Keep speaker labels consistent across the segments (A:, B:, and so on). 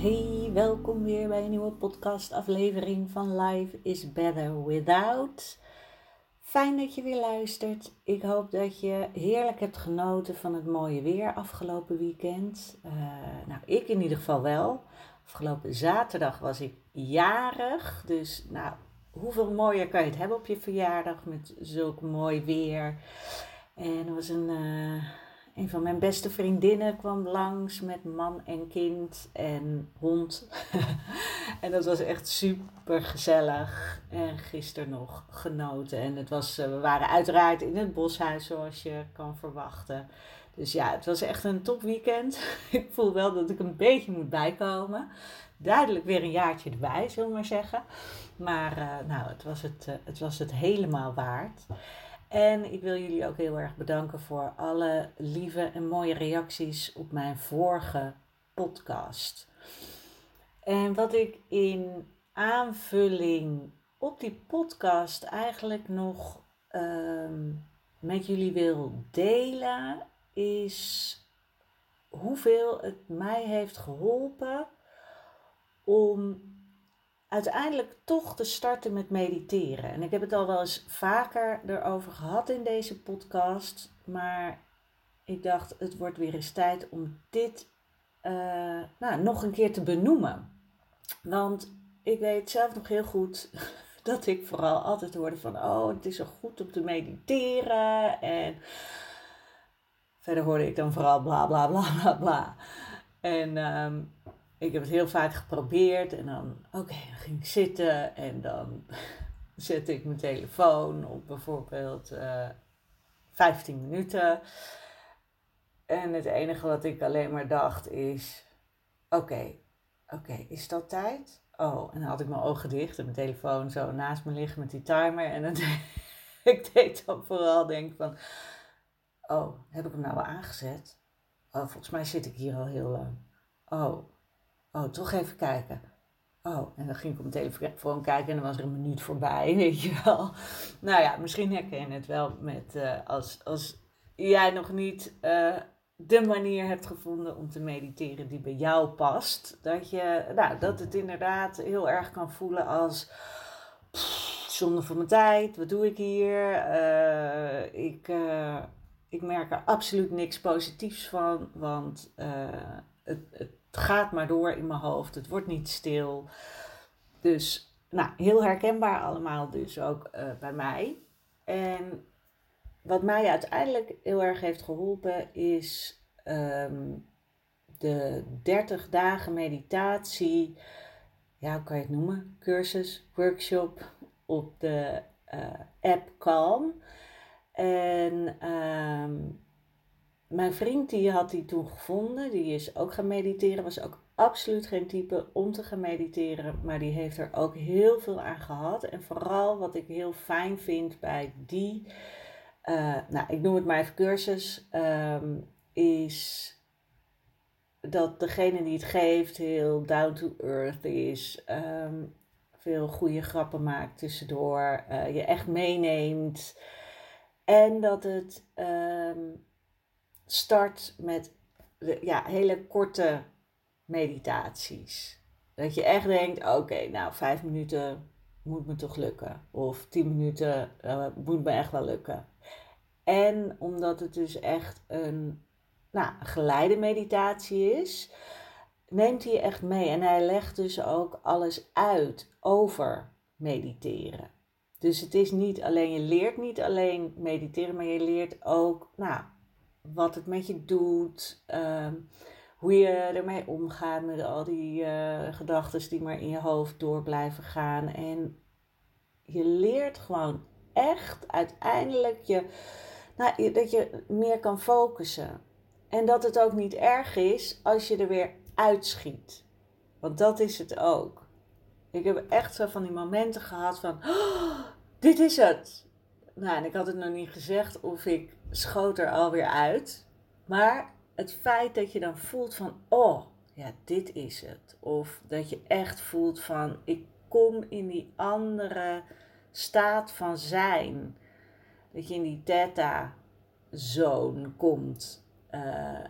A: Hey, welkom weer bij een nieuwe podcastaflevering van Life is Better Without. Fijn dat je weer luistert. Ik hoop dat je heerlijk hebt genoten van het mooie weer afgelopen weekend. Uh, nou, ik in ieder geval wel. Afgelopen zaterdag was ik jarig. Dus nou, hoeveel mooier kan je het hebben op je verjaardag met zulk mooi weer. En er was een, uh, een van mijn beste vriendinnen kwam langs met man en kind en hond. en dat was echt super gezellig. En gisteren nog genoten. En het was, eh, we waren uiteraard in het boshuis zoals je kan verwachten. Dus ja, het was echt een topweekend. ik voel wel dat ik een beetje moet bijkomen. Duidelijk weer een jaartje erbij, zullen we maar zeggen. Maar uh, nou, het was het, uh, het was het helemaal waard. En ik wil jullie ook heel erg bedanken voor alle lieve en mooie reacties op mijn vorige podcast. En wat ik in aanvulling op die podcast eigenlijk nog um, met jullie wil delen, is hoeveel het mij heeft geholpen om uiteindelijk toch te starten met mediteren. En ik heb het al wel eens vaker erover gehad in deze podcast, maar ik dacht het wordt weer eens tijd om dit uh, nou, nog een keer te benoemen. Want ik weet zelf nog heel goed dat ik vooral altijd hoorde van, oh, het is zo goed om te mediteren. En verder hoorde ik dan vooral bla bla bla bla bla. En um, ik heb het heel vaak geprobeerd en dan, oké, dan ging ik zitten en dan zette ik mijn telefoon op bijvoorbeeld uh, eh, 15 minuten. En het enige wat ik alleen maar dacht is, oké, oké, is dat tijd? Oh, en dan had ik mijn ogen dicht en mijn telefoon zo naast me liggen met die timer. En dan ik deed dan vooral denk van, oh, heb ik hem nou wel aangezet? Oh, volgens mij zit ik hier al heel lang. Oh, Oh, toch even kijken. Oh, en dan ging ik op mijn telefoon kijken en dan was er een minuut voorbij, weet je wel. Nou ja, misschien herken je het wel met uh, als, als jij nog niet uh, de manier hebt gevonden om te mediteren die bij jou past. Dat, je, nou, dat het inderdaad heel erg kan voelen als pff, zonde van mijn tijd, wat doe ik hier? Uh, ik, ik merk er absoluut niks positiefs van, want het, het het gaat maar door in mijn hoofd. Het wordt niet stil. Dus nou, heel herkenbaar allemaal dus ook uh, bij mij. En wat mij uiteindelijk heel erg heeft geholpen is um, de 30 dagen meditatie. Ja, hoe kan je het noemen? Cursus, workshop op de uh, app Calm. En um, mijn vriend die had die toen gevonden, die is ook gaan mediteren, was ook absoluut geen type om te gaan mediteren, maar die heeft er ook heel veel aan gehad. En vooral wat ik heel fijn vind bij die, uh, nou ik noem het maar even cursus, um, is dat degene die het geeft heel down to earth is, um, veel goede grappen maakt tussendoor, uh, je echt meeneemt en dat het... Um, start met ja, hele korte meditaties. Dat je echt denkt, oké, nou vijf minuten moet me toch lukken. Of tien minuten uh, moet me echt wel lukken. En omdat het dus echt een nou, geleide meditatie is, neemt hij je echt mee. En hij legt dus ook alles uit over mediteren. Dus het is niet alleen, je leert niet alleen mediteren, maar je leert ook, nou, wat het met je doet, ehm, hoe je ermee omgaat met al die uh, gedachten die maar in je hoofd door blijven gaan. En je leert gewoon echt uiteindelijk je, nou, dat je meer kan focussen. En dat het ook niet erg is als je er weer uitschiet. Want dat is het ook. Ik heb echt zo van die momenten gehad van, oh, dit is het. Nou, en ik had het nog niet gezegd of ik schoot er alweer uit. Maar het feit dat je dan voelt van, oh, ja, dit is het. Of dat je echt voelt van, ik kom in die andere staat van zijn. Dat je in die theta-zone komt. Uh,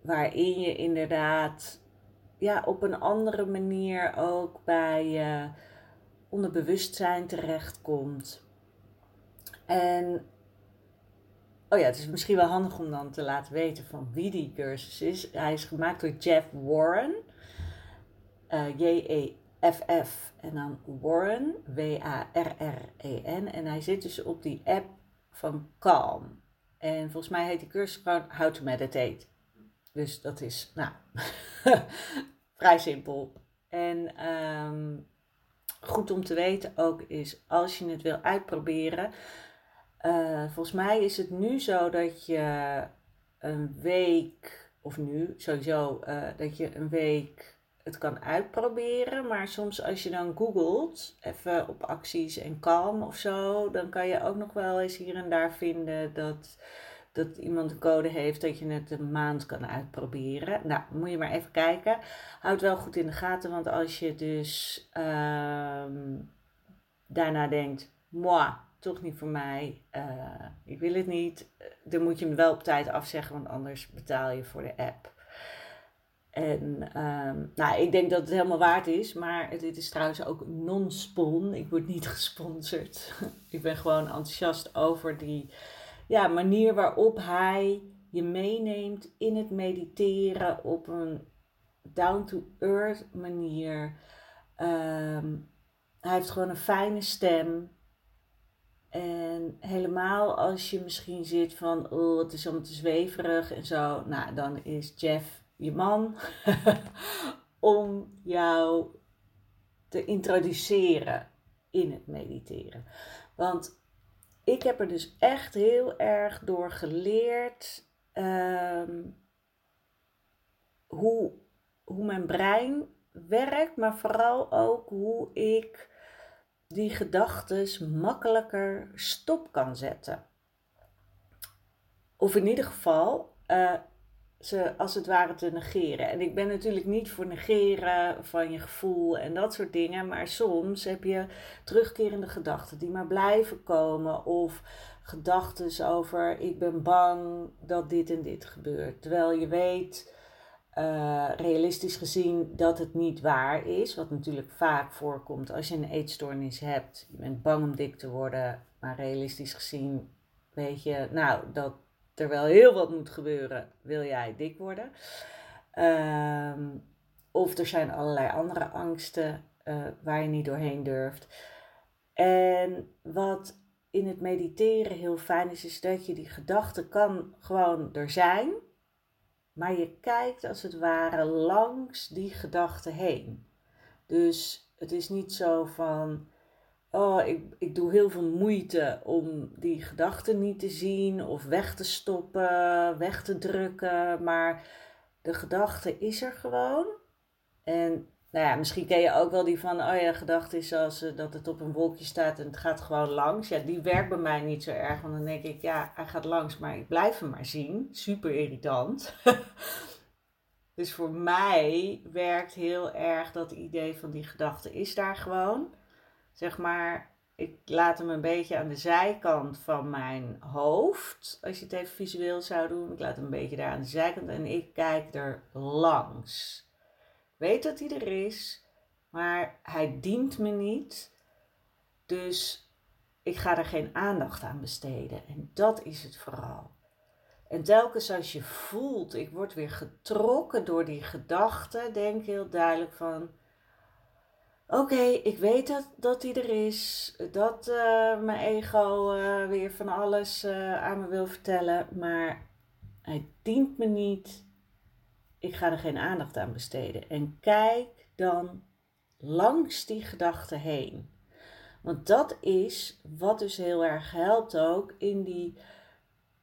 A: waarin je inderdaad ja, op een andere manier ook bij je onderbewustzijn terechtkomt. En oh ja, het is misschien wel handig om dan te laten weten van wie die cursus is. Hij is gemaakt door Jeff Warren. Uh, J-E-F-F en dan Warren, W-A-R-R-E-N. En hij zit dus op die app van Calm. En volgens mij heet die cursus gewoon How to Meditate. Dus dat is, nou, vrij simpel. En ehm, goed om te weten ook is, als je het wil uitproberen. Uh, volgens mij is het nu zo dat je een week, of nu sowieso, uh, dat je een week het kan uitproberen. Maar soms als je dan googelt, even op acties en kalm of zo, dan kan je ook nog wel eens hier en daar vinden dat dat iemand een code heeft dat je het een maand kan uitproberen. Nou, moet je maar even kijken. Houd wel goed in de gaten, want als je dus uh, daarna denkt, moi, toch niet voor mij, uh, ik wil het niet, dan moet je hem wel op tijd afzeggen, want anders betaal je voor de app. En um, nou, ik denk dat het helemaal waard is, maar dit is trouwens ook non-spon. Ik word niet gesponsord. ik ben gewoon enthousiast over die ja, manier waarop hij je meeneemt in het mediteren op een down-to-earth manier. Ehm, hij heeft gewoon een fijne stem. En helemaal als je misschien zit van, oh, het is allemaal te zweverig en zo. Nou, dan is Jeff je man om jou te introduceren in het mediteren. Want ik heb er dus echt heel erg door geleerd ehm, hoe, hoe mijn brein werkt, maar vooral ook hoe ik die gedachten makkelijker stop kan zetten. Of in ieder geval uh, ze als het ware te negeren. En ik ben natuurlijk niet voor negeren van je gevoel en dat soort dingen, maar soms heb je terugkerende gedachten die maar blijven komen of gedachten over ik ben bang dat dit en dit gebeurt. Terwijl je weet, uh, realistisch gezien, dat het niet waar is, wat natuurlijk vaak voorkomt als je een eetstoornis hebt. Je bent bang om dik te worden, maar realistisch gezien weet je, nou, dat er wel heel wat moet gebeuren, wil jij dik worden. Ehm, of er zijn allerlei andere angsten uh, waar je niet doorheen durft. En wat in het mediteren heel fijn is, is dat je die gedachte kan gewoon er zijn, maar je kijkt als het ware langs die gedachte heen. Dus het is niet zo van oh, ik, ik doe heel veel moeite om die gedachten niet te zien of weg te stoppen, weg te drukken. Maar de gedachte is er gewoon. En nou ja, misschien ken je ook wel die van, oh ja, gedachte is zoals uh, dat het op een wolkje staat en het gaat gewoon langs. Ja, die werkt bij mij niet zo erg, want dan denk ik, ja, hij gaat langs, maar ik blijf hem maar zien. Super irritant. dus voor mij werkt heel erg dat idee van die gedachte is daar gewoon zeg maar, ik laat hem een beetje aan de zijkant van mijn hoofd. Als je het even visueel zou doen. Ik laat hem een beetje daar aan de zijkant en ik kijk er langs. Weet dat hij er is, maar hij dient me niet. Dus ik ga er geen aandacht aan besteden. En dat is het vooral. En telkens als je voelt, ik word weer getrokken door die gedachte, denk heel duidelijk van Oké, ik weet dat, dat die er is. Dat uh, mijn ego uh, weer van alles uh, aan me wil vertellen. Maar hij dient me niet, ik ga er geen aandacht aan besteden. En kijk dan langs die gedachte heen. Want dat is wat dus heel erg helpt ook in die,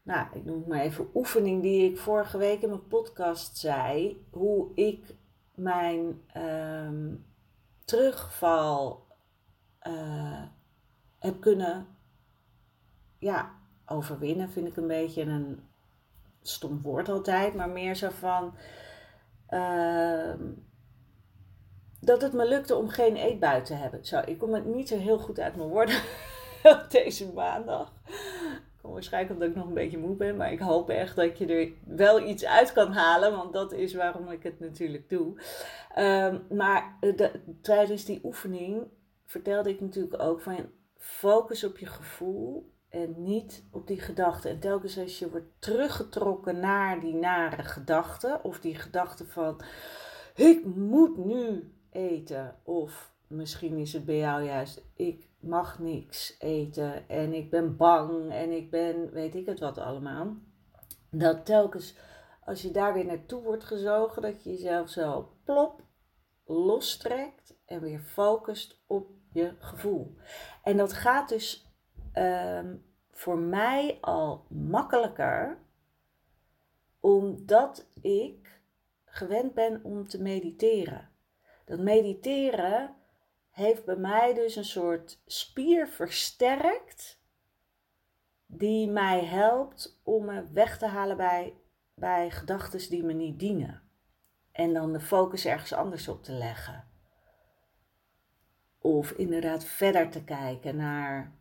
A: nou, ik noem het maar even oefening die ik vorige week in mijn podcast zei. Hoe ik mijn ehm, terugval uh, heb kunnen ja, overwinnen, vind ik een beetje een stom woord altijd, maar meer zo van. Ehm, dat het me lukte om geen eetbui te hebben. Zo, ik kom het niet zo heel goed uit mijn woorden op deze maandag. Kom waarschijnlijk omdat ik nog een beetje moe ben, maar ik hoop echt dat je er wel iets uit kan halen, want dat is waarom ik het natuurlijk doe. Um, maar de, tijdens die oefening vertelde ik natuurlijk ook van focus op je gevoel en niet op die gedachten. En telkens als je wordt teruggetrokken naar die nare gedachten, of die gedachte van ik moet nu eten, of misschien is het bij jou juist ik mag niks eten en ik ben bang en ik ben weet ik het wat allemaal. Dat telkens als je daar weer naartoe wordt gezogen, dat je jezelf zo plop lostrekt en weer focust op je gevoel. En dat gaat dus ehm, voor mij al makkelijker, omdat ik gewend ben om te mediteren. Dat mediteren heeft bij mij dus een soort spier versterkt, die mij helpt om me weg te halen bij, bij gedachten die me niet dienen. En dan de focus ergens anders op te leggen. Of inderdaad verder te kijken naar,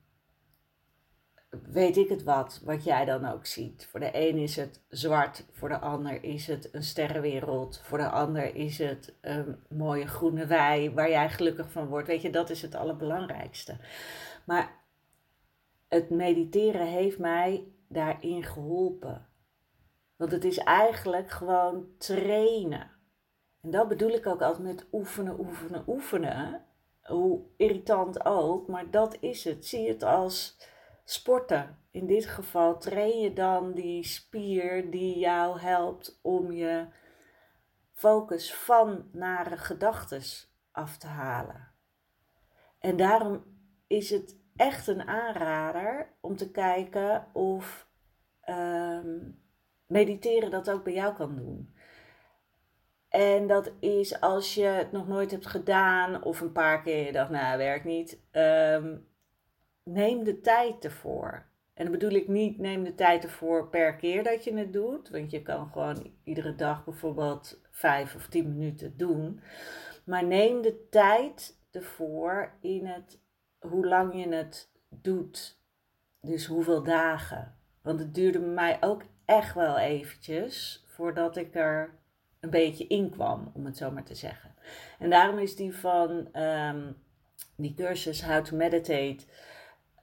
A: weet ik het wat, wat jij dan ook ziet. Voor de een is het zwart, voor de ander is het een sterrenwereld, voor de ander is het een mooie groene wei waar jij gelukkig van wordt. Weet je, dat is het allerbelangrijkste. Maar het mediteren heeft mij daarin geholpen. Want het is eigenlijk gewoon trainen. En dat bedoel ik ook altijd met oefenen, oefenen, oefenen hoe irritant ook, maar dat is het. Zie het als sporten. In dit geval train je dan die spier die jou helpt om je focus van nare gedachten af te halen. En daarom is het echt een aanrader om te kijken of ehm, mediteren dat ook bij jou kan doen. En dat is als je het nog nooit hebt gedaan of een paar keer je dacht, nou, werkt niet. Ehm, neem de tijd ervoor. En dan bedoel ik niet, neem de tijd ervoor per keer dat je het doet. Want je kan gewoon iedere dag bijvoorbeeld vijf of tien minuten doen. Maar neem de tijd ervoor in het, hoe lang je het doet. Dus hoeveel dagen. Want het duurde mij ook echt wel eventjes voordat ik er een beetje inkwam, om het zo maar te zeggen. En daarom is die van um, die cursus How to Meditate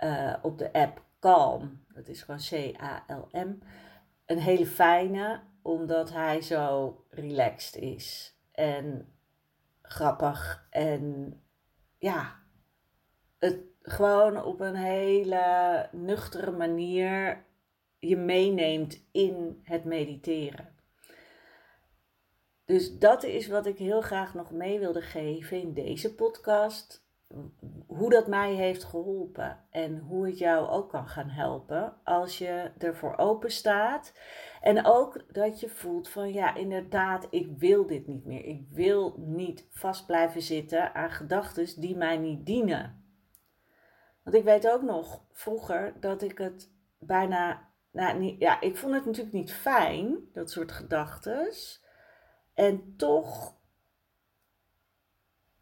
A: uh, op de app Calm, dat is gewoon C-A-L-M, een hele fijne, omdat hij zo relaxed is en grappig en ja, het gewoon op een hele nuchtere manier je meeneemt in het mediteren. Dus dat is wat ik heel graag nog mee wilde geven in deze podcast. Hoe dat mij heeft geholpen en hoe het jou ook kan gaan helpen als je ervoor open staat. En ook dat je voelt van ja, inderdaad, ik wil dit niet meer. Ik wil niet vast blijven zitten aan gedachten die mij niet dienen. Want ik weet ook nog vroeger dat ik het bijna. Nou, niet, ja, ik vond het natuurlijk niet fijn, dat soort gedachten. En toch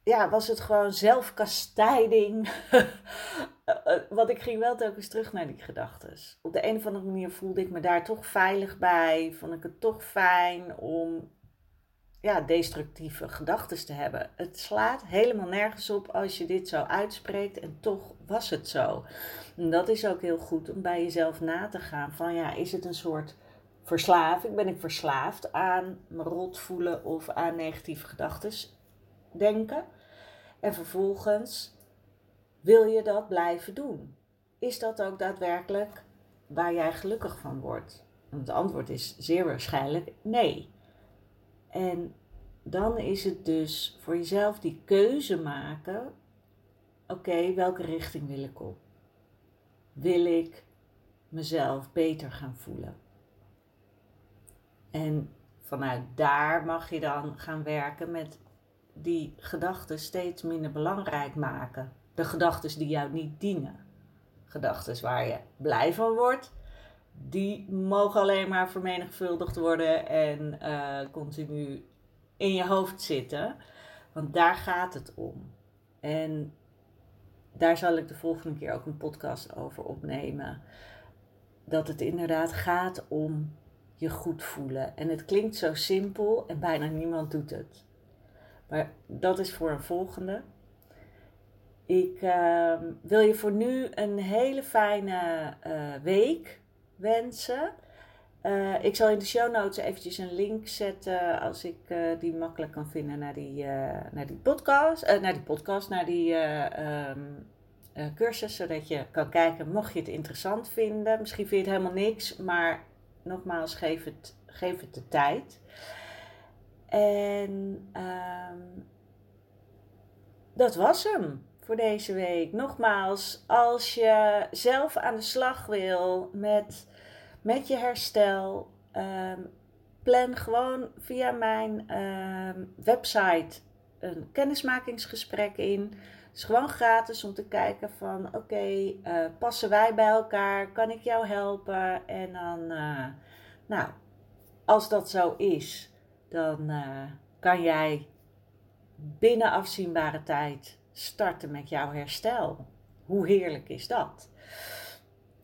A: ja, was het gewoon zelfkastijding. Want ik ging wel telkens terug naar die gedachten. Op de een of andere manier voelde ik me daar toch veilig bij. Vond ik het toch fijn om ja, destructieve gedachten te hebben. Het slaat helemaal nergens op als je dit zo uitspreekt. En toch was het zo. En dat is ook heel goed om bij jezelf na te gaan. Van ja, is het een soort verslaving? Ben ik verslaafd aan me rot voelen of aan negatieve gedachten denken? En vervolgens, wil je dat blijven doen? Is dat ook daadwerkelijk waar jij gelukkig van wordt? het antwoord is zeer waarschijnlijk nee. En dan is het dus voor jezelf die keuze maken. Oké, welke richting wil ik op? Wil ik mezelf beter gaan voelen? En vanuit daar mag je dan gaan werken met die gedachten steeds minder belangrijk maken. De gedachten die jou niet dienen. Gedachten waar je blij van wordt, die mogen alleen maar vermenigvuldigd worden en uh, continu in je hoofd zitten. Want daar gaat het om. En daar zal ik de volgende keer ook een podcast over opnemen. Dat het inderdaad gaat om je goed voelen. En het klinkt zo simpel en bijna niemand doet het. Maar dat is voor een volgende. Ik uh, wil je voor nu een hele fijne uh, week wensen. Uh, ik zal in de show notes eventjes een link zetten als ik uh, die makkelijk kan vinden naar die, naar die podcast. naar die podcast, naar die cursus. Zodat je kan kijken, mocht je het interessant vinden. Misschien vind je het helemaal niks, maar nogmaals, geef het, geef het de tijd. En um, dat was hem voor deze week. Nogmaals, als je zelf aan de slag wil met, met je herstel, um, plan gewoon via mijn um, website een kennismakingsgesprek in. Het is gewoon gratis om te kijken van oké, uh, passen wij bij elkaar? Kan ik jou helpen? En dan, uh, nou, als dat zo is, dan uh, kan jij binnen afzienbare tijd starten met jouw herstel. Hoe heerlijk is dat?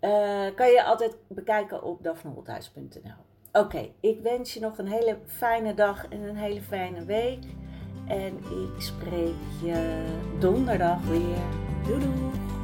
A: Uh, kan je altijd bekijken op dafneholthuis.nl. Oké, ik wens je nog een hele fijne dag en een hele fijne week. En ik spreek je donderdag weer. Doei doei!